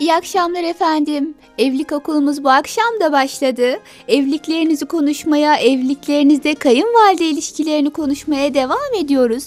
İyi akşamlar efendim. Evlilik okulumuz bu akşam da başladı. Evliliklerinizi konuşmaya, evliliklerinizde kayınvalide ilişkilerini konuşmaya devam ediyoruz.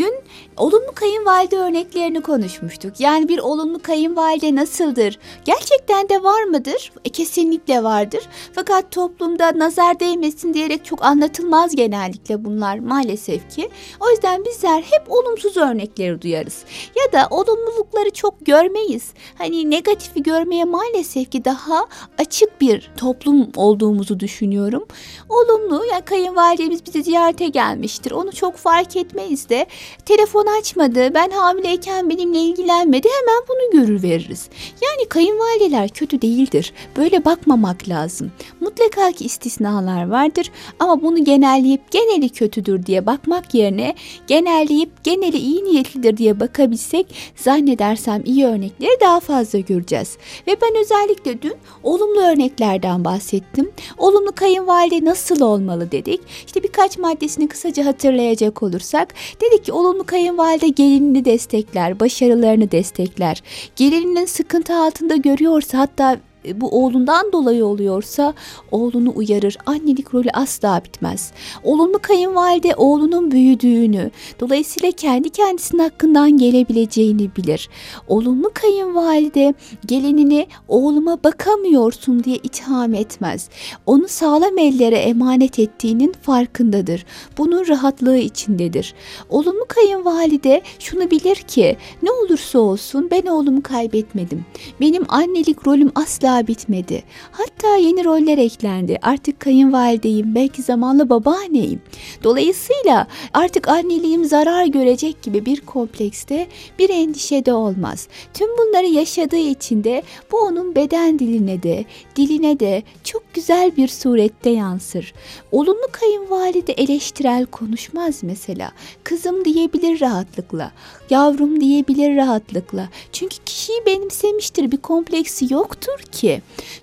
Dün olumlu kayınvalide örneklerini konuşmuştuk. Yani bir olumlu kayınvalide nasıldır? Gerçekten de var mıdır? E, kesinlikle vardır. Fakat toplumda nazar değmesin diyerek çok anlatılmaz genellikle bunlar maalesef ki. O yüzden bizler hep olumsuz örnekleri duyarız. Ya da olumlulukları çok görmeyiz. Hani negatifi görmeye maalesef ki daha açık bir toplum olduğumuzu düşünüyorum. Olumlu ya kayınvalidemiz bizi ziyarete gelmiştir. Onu çok fark etmeyiz de telefon açmadı, ben hamileyken benimle ilgilenmedi hemen bunu görür veririz. Yani kayınvalideler kötü değildir. Böyle bakmamak lazım. Mutlaka ki istisnalar vardır ama bunu genelleyip geneli kötüdür diye bakmak yerine genelleyip geneli iyi niyetlidir diye bakabilsek zannedersem iyi örnekleri daha fazla göreceğiz. Ve ben özellikle dün olumlu örneklerden bahsettim. Olumlu kayınvalide nasıl olmalı dedik. İşte birkaç maddesini kısaca hatırlayacak olursak dedik ki olumlu kayınvalide gelinini destekler, başarılarını destekler. Gelininin sıkıntı altında görüyorsa hatta bu oğlundan dolayı oluyorsa oğlunu uyarır. Annelik rolü asla bitmez. Olumlu kayınvalide oğlunun büyüdüğünü, dolayısıyla kendi kendisinin hakkından gelebileceğini bilir. Olumlu kayınvalide gelinini oğluma bakamıyorsun diye itham etmez. Onu sağlam ellere emanet ettiğinin farkındadır. Bunun rahatlığı içindedir. Olumlu kayınvalide şunu bilir ki ne olursa olsun ben oğlumu kaybetmedim. Benim annelik rolüm asla daha bitmedi. Hatta yeni roller eklendi. Artık kayınvalideyim, belki zamanla babaanneyim. Dolayısıyla artık anneliğim zarar görecek gibi bir komplekste, bir endişede olmaz. Tüm bunları yaşadığı için de bu onun beden diline de, diline de çok güzel bir surette yansır. Olumlu kayınvalide eleştirel konuşmaz mesela. Kızım diyebilir rahatlıkla, yavrum diyebilir rahatlıkla. Çünkü kişiyi benimsemiştir, bir kompleksi yoktur ki.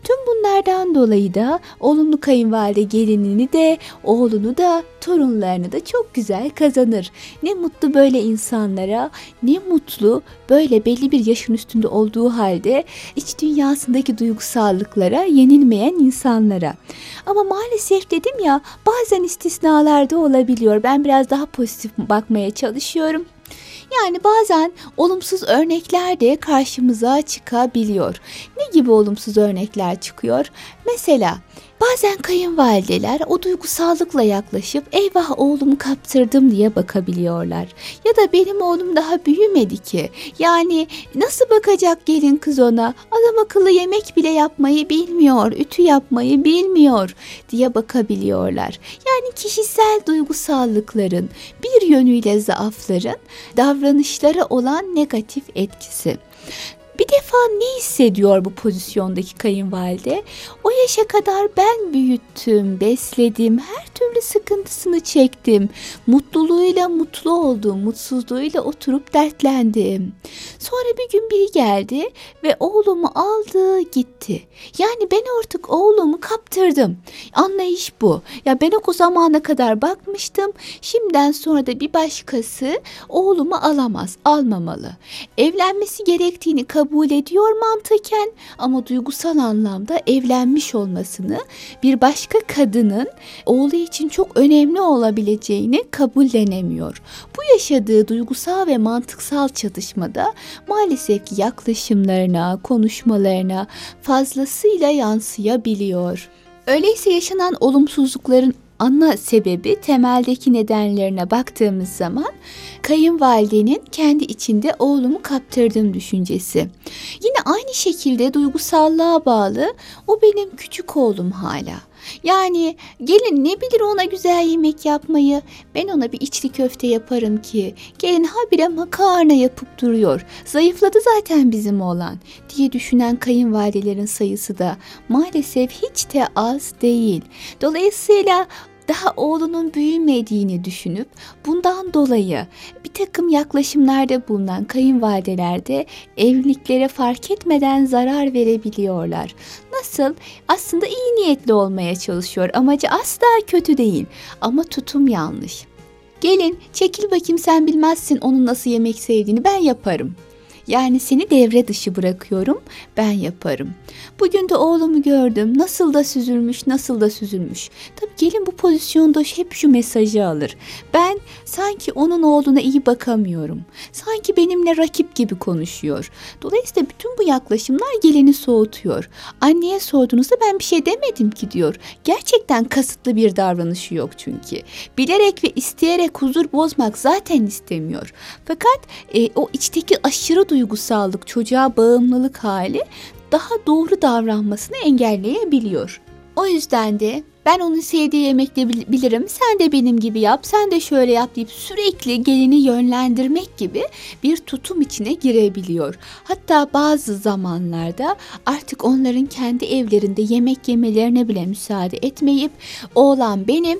Tüm bunlardan dolayı da olumlu kayınvalide gelinini de, oğlunu da, torunlarını da çok güzel kazanır. Ne mutlu böyle insanlara, ne mutlu böyle belli bir yaşın üstünde olduğu halde iç dünyasındaki duygusallıklara yenilmeyen insanlara. Ama maalesef dedim ya bazen istisnalar da olabiliyor. Ben biraz daha pozitif bakmaya çalışıyorum. Yani bazen olumsuz örnekler de karşımıza çıkabiliyor. Ne gibi olumsuz örnekler çıkıyor? Mesela Bazen kayınvalideler o duygusallıkla yaklaşıp eyvah oğlumu kaptırdım diye bakabiliyorlar. Ya da benim oğlum daha büyümedi ki. Yani nasıl bakacak gelin kız ona? Adam akıllı yemek bile yapmayı bilmiyor, ütü yapmayı bilmiyor diye bakabiliyorlar. Yani kişisel duygusallıkların bir yönüyle zaafların davranışlara olan negatif etkisi. Defa ne hissediyor bu pozisyondaki kayınvalide? O yaşa kadar ben büyüttüm, besledim, her türlü sıkıntısını çektim. Mutluluğuyla mutlu oldum, mutsuzluğuyla oturup dertlendim. Sonra bir gün biri geldi ve oğlumu aldı gitti. Yani ben artık oğlumu kaptırdım. Anlayış bu. Ya ben o zamana kadar bakmıştım. Şimdiden sonra da bir başkası oğlumu alamaz, almamalı. Evlenmesi gerektiğini kabul ediyor mantıken ama duygusal anlamda evlenmiş olmasını bir başka kadının oğlu için çok önemli olabileceğini kabullenemiyor. Bu yaşadığı duygusal ve mantıksal çatışmada maalesef ki yaklaşımlarına, konuşmalarına fazlasıyla yansıyabiliyor. Öyleyse yaşanan olumsuzlukların ana sebebi temeldeki nedenlerine baktığımız zaman kayınvalidenin kendi içinde oğlumu kaptırdım düşüncesi. Yine aynı şekilde duygusallığa bağlı o benim küçük oğlum hala. Yani gelin ne bilir ona güzel yemek yapmayı. Ben ona bir içli köfte yaparım ki. Gelin habire makarna yapıp duruyor. Zayıfladı zaten bizim oğlan diye düşünen kayınvalidelerin sayısı da maalesef hiç de az değil. Dolayısıyla daha oğlunun büyümediğini düşünüp bundan dolayı bir takım yaklaşımlarda bulunan kayınvalidelerde evliliklere fark etmeden zarar verebiliyorlar. Nasıl? Aslında iyi niyetli olmaya çalışıyor. Amacı asla kötü değil ama tutum yanlış. Gelin çekil bakayım sen bilmezsin onun nasıl yemek sevdiğini ben yaparım. Yani seni devre dışı bırakıyorum, ben yaparım. Bugün de oğlumu gördüm. Nasıl da süzülmüş, nasıl da süzülmüş. Tabii gelin bu pozisyonda hep şu mesajı alır. Ben sanki onun oğluna iyi bakamıyorum. Sanki benimle rakip gibi konuşuyor. Dolayısıyla bütün bu yaklaşımlar gelini soğutuyor. Anneye sorduğunuzda ben bir şey demedim ki diyor. Gerçekten kasıtlı bir davranışı yok çünkü. Bilerek ve isteyerek huzur bozmak zaten istemiyor. Fakat e, o içteki aşırı duygusallık, çocuğa bağımlılık hali daha doğru davranmasını engelleyebiliyor. O yüzden de ben onun sevdiği yemekleri bilirim, sen de benim gibi yap, sen de şöyle yap deyip sürekli gelini yönlendirmek gibi bir tutum içine girebiliyor. Hatta bazı zamanlarda artık onların kendi evlerinde yemek yemelerine bile müsaade etmeyip oğlan benim,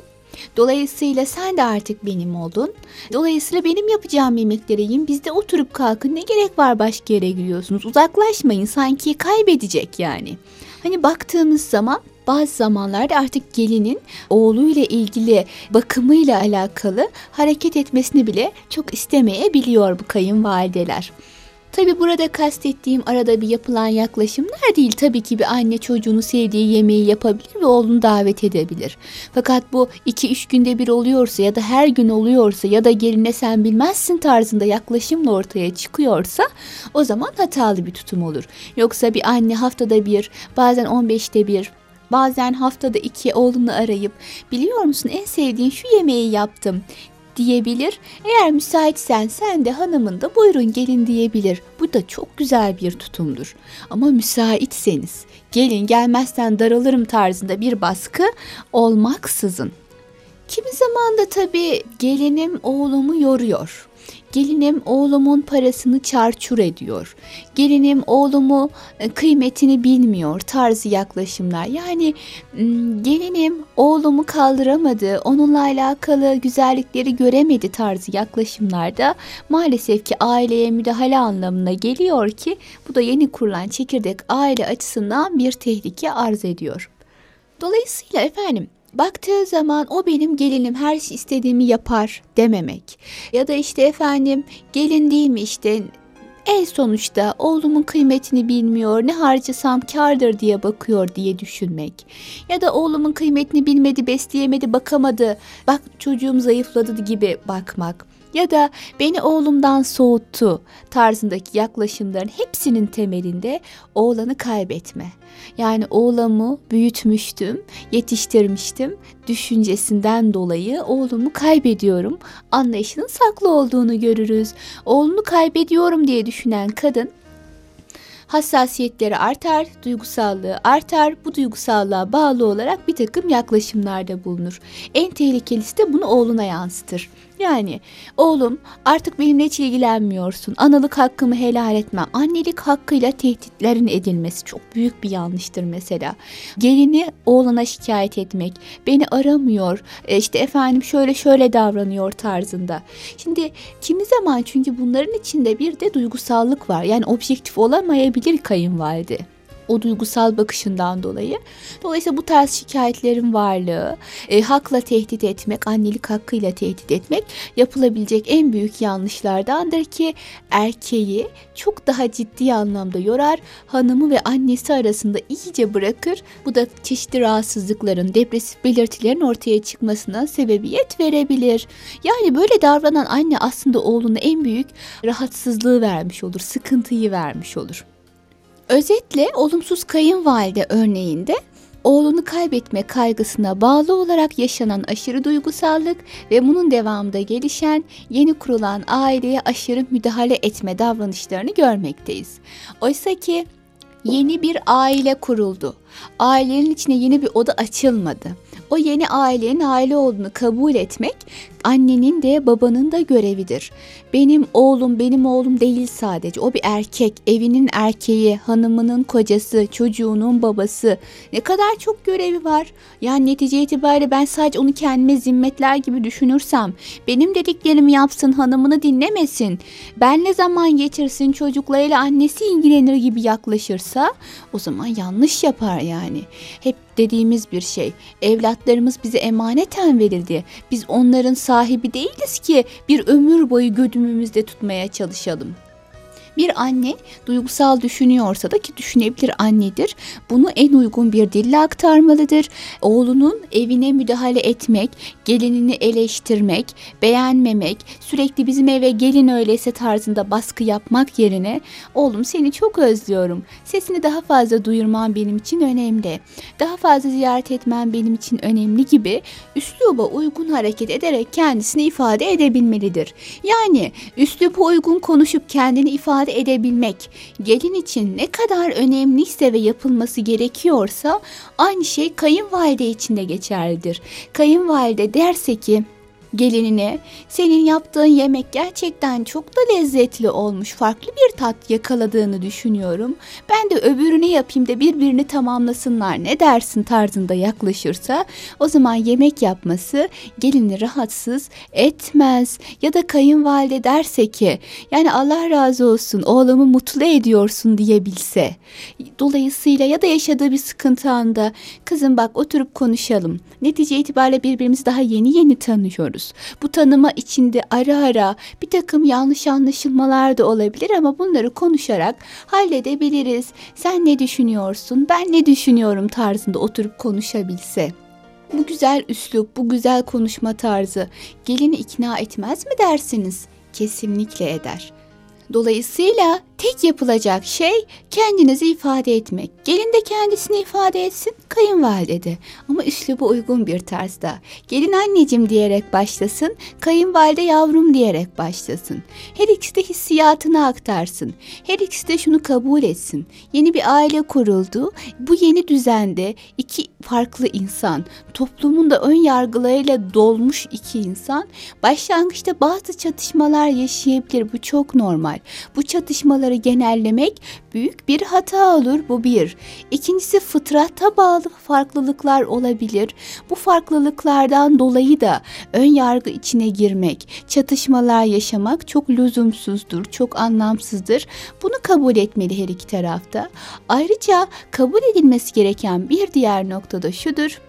Dolayısıyla sen de artık benim oldun. Dolayısıyla benim yapacağım yemekleri yiyin. Biz de oturup kalkın. Ne gerek var başka yere giriyorsunuz? Uzaklaşmayın. Sanki kaybedecek yani. Hani baktığımız zaman bazı zamanlarda artık gelinin oğluyla ilgili bakımıyla alakalı hareket etmesini bile çok istemeyebiliyor bu kayınvalideler. Tabi burada kastettiğim arada bir yapılan yaklaşımlar değil. Tabii ki bir anne çocuğunu sevdiği yemeği yapabilir ve oğlunu davet edebilir. Fakat bu 2-3 günde bir oluyorsa ya da her gün oluyorsa ya da geline sen bilmezsin tarzında yaklaşımla ortaya çıkıyorsa o zaman hatalı bir tutum olur. Yoksa bir anne haftada bir bazen 15'te bir Bazen haftada iki oğlunu arayıp biliyor musun en sevdiğin şu yemeği yaptım diyebilir. Eğer müsaitsen sen de hanımın da buyurun gelin diyebilir. Bu da çok güzel bir tutumdur. Ama müsaitseniz gelin gelmezsen daralırım tarzında bir baskı olmaksızın. Kimi zaman da tabii gelinim oğlumu yoruyor. Gelinim oğlumun parasını çarçur ediyor. Gelinim oğlumu e, kıymetini bilmiyor tarzı yaklaşımlar. Yani gelinim oğlumu kaldıramadı, onunla alakalı güzellikleri göremedi tarzı yaklaşımlarda maalesef ki aileye müdahale anlamına geliyor ki bu da yeni kurulan çekirdek aile açısından bir tehlike arz ediyor. Dolayısıyla efendim baktığı zaman o benim gelinim her şey istediğimi yapar dememek. Ya da işte efendim gelin değil mi işte en sonuçta oğlumun kıymetini bilmiyor, ne harcasam kardır diye bakıyor diye düşünmek. Ya da oğlumun kıymetini bilmedi, besleyemedi, bakamadı, bak çocuğum zayıfladı gibi bakmak ya da beni oğlumdan soğuttu tarzındaki yaklaşımların hepsinin temelinde oğlanı kaybetme. Yani oğlamı büyütmüştüm, yetiştirmiştim. Düşüncesinden dolayı oğlumu kaybediyorum. Anlayışının saklı olduğunu görürüz. Oğlunu kaybediyorum diye düşünen kadın hassasiyetleri artar, duygusallığı artar. Bu duygusallığa bağlı olarak bir takım yaklaşımlarda bulunur. En tehlikelisi de bunu oğluna yansıtır. Yani oğlum artık benimle hiç ilgilenmiyorsun. Analık hakkımı helal etmem. Annelik hakkıyla tehditlerin edilmesi çok büyük bir yanlıştır mesela. Gelini oğlana şikayet etmek. Beni aramıyor. E işte efendim şöyle şöyle davranıyor tarzında. Şimdi kimi zaman çünkü bunların içinde bir de duygusallık var. Yani objektif olamayabilir kayınvalide o duygusal bakışından dolayı. Dolayısıyla bu tarz şikayetlerin varlığı, e, hakla tehdit etmek, annelik hakkıyla tehdit etmek yapılabilecek en büyük yanlışlardandır ki erkeği çok daha ciddi anlamda yorar, hanımı ve annesi arasında iyice bırakır. Bu da çeşitli rahatsızlıkların, depresif belirtilerin ortaya çıkmasına sebebiyet verebilir. Yani böyle davranan anne aslında oğluna en büyük rahatsızlığı vermiş olur, sıkıntıyı vermiş olur. Özetle olumsuz kayınvalide örneğinde oğlunu kaybetme kaygısına bağlı olarak yaşanan aşırı duygusallık ve bunun devamında gelişen yeni kurulan aileye aşırı müdahale etme davranışlarını görmekteyiz. Oysa ki yeni bir aile kuruldu. Ailenin içine yeni bir oda açılmadı. O yeni ailenin aile olduğunu kabul etmek annenin de babanın da görevidir. Benim oğlum benim oğlum değil sadece. O bir erkek, evinin erkeği, hanımının kocası, çocuğunun babası. Ne kadar çok görevi var. Yani netice itibariyle ben sadece onu kendime zimmetler gibi düşünürsem, benim dediklerimi yapsın, hanımını dinlemesin, benle zaman geçirsin, çocuklarıyla annesi ilgilenir gibi yaklaşırsa o zaman yanlış yapar yani. Hep dediğimiz bir şey. Evlatlarımız bize emaneten verildi. Biz onların sahibi değiliz ki bir ömür boyu gödümümüzde tutmaya çalışalım. Bir anne duygusal düşünüyorsa da ki düşünebilir annedir. Bunu en uygun bir dille aktarmalıdır. Oğlunun evine müdahale etmek, gelinini eleştirmek, beğenmemek, sürekli bizim eve gelin öyleyse tarzında baskı yapmak yerine oğlum seni çok özlüyorum. Sesini daha fazla duyurman benim için önemli. Daha fazla ziyaret etmen benim için önemli gibi üsluba uygun hareket ederek kendisini ifade edebilmelidir. Yani üsluba uygun konuşup kendini ifade edebilmek gelin için ne kadar önemliyse ve yapılması gerekiyorsa aynı şey kayınvalide için de geçerlidir. Kayınvalide derse ki gelinine senin yaptığın yemek gerçekten çok da lezzetli olmuş. Farklı bir tat yakaladığını düşünüyorum. Ben de öbürünü yapayım da birbirini tamamlasınlar ne dersin tarzında yaklaşırsa o zaman yemek yapması gelini rahatsız etmez. Ya da kayınvalide derse ki yani Allah razı olsun oğlumu mutlu ediyorsun diyebilse. Dolayısıyla ya da yaşadığı bir sıkıntı anda kızım bak oturup konuşalım. Netice itibariyle birbirimizi daha yeni yeni tanıyoruz. Bu tanıma içinde ara ara bir takım yanlış anlaşılmalar da olabilir ama bunları konuşarak halledebiliriz. Sen ne düşünüyorsun, ben ne düşünüyorum tarzında oturup konuşabilse. Bu güzel üslup, bu güzel konuşma tarzı gelini ikna etmez mi dersiniz? Kesinlikle eder. Dolayısıyla tek yapılacak şey kendinizi ifade etmek. Gelin de kendisini ifade etsin, kayınvalide de. Ama üsluba uygun bir tarzda. Gelin anneciğim diyerek başlasın, kayınvalide yavrum diyerek başlasın. Her ikisi de hissiyatını aktarsın. Her ikisi de şunu kabul etsin. Yeni bir aile kuruldu. Bu yeni düzende iki farklı insan, toplumun da ön yargılarıyla dolmuş iki insan başlangıçta bazı çatışmalar yaşayabilir. Bu çok normal. Bu çatışmaları genellemek büyük bir hata olur bu bir. İkincisi fıtrata bağlı farklılıklar olabilir. Bu farklılıklardan dolayı da ön yargı içine girmek, çatışmalar yaşamak çok lüzumsuzdur, çok anlamsızdır. Bunu kabul etmeli her iki tarafta. Ayrıca kabul edilmesi gereken bir diğer nokta da şudur.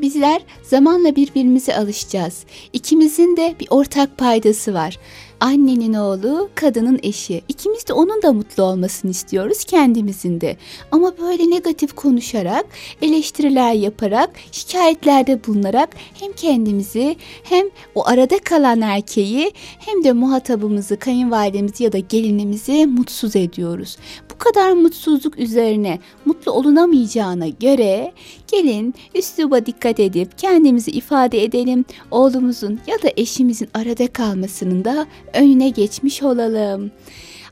Bizler zamanla birbirimize alışacağız. İkimizin de bir ortak paydası var. Annenin oğlu, kadının eşi. İkimiz de onun da mutlu olmasını istiyoruz kendimizin de. Ama böyle negatif konuşarak, eleştiriler yaparak, şikayetlerde bulunarak hem kendimizi hem o arada kalan erkeği hem de muhatabımızı, kayınvalidemizi ya da gelinimizi mutsuz ediyoruz. Bu kadar mutsuzluk üzerine mutlu olunamayacağına göre gelin üsluba dikkat edip kendimizi ifade edelim. Oğlumuzun ya da eşimizin arada kalmasının da önüne geçmiş olalım.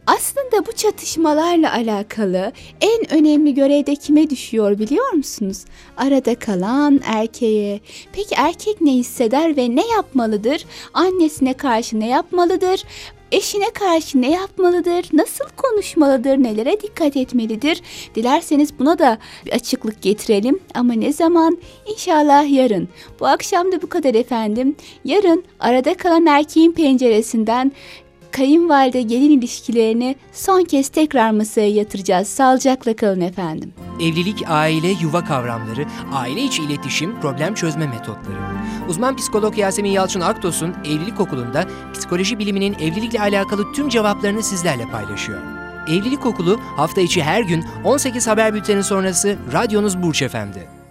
Aslında bu çatışmalarla alakalı en önemli görev de kime düşüyor biliyor musunuz? Arada kalan erkeğe. Peki erkek ne hisseder ve ne yapmalıdır? Annesine karşı ne yapmalıdır? Eşine karşı ne yapmalıdır? Nasıl konuşmalıdır? Nelere dikkat etmelidir? Dilerseniz buna da bir açıklık getirelim ama ne zaman? İnşallah yarın. Bu akşam da bu kadar efendim. Yarın arada kalan erkeğin penceresinden kayınvalide gelin ilişkilerini son kez tekrar masaya yatıracağız. Sağlıcakla kalın efendim. Evlilik, aile, yuva kavramları, aile içi iletişim, problem çözme metotları. Uzman psikolog Yasemin Yalçın Aktos'un Evlilik Okulu'nda psikoloji biliminin evlilikle alakalı tüm cevaplarını sizlerle paylaşıyor. Evlilik Okulu hafta içi her gün 18 haber bülteni sonrası radyonuz Burç Efendi.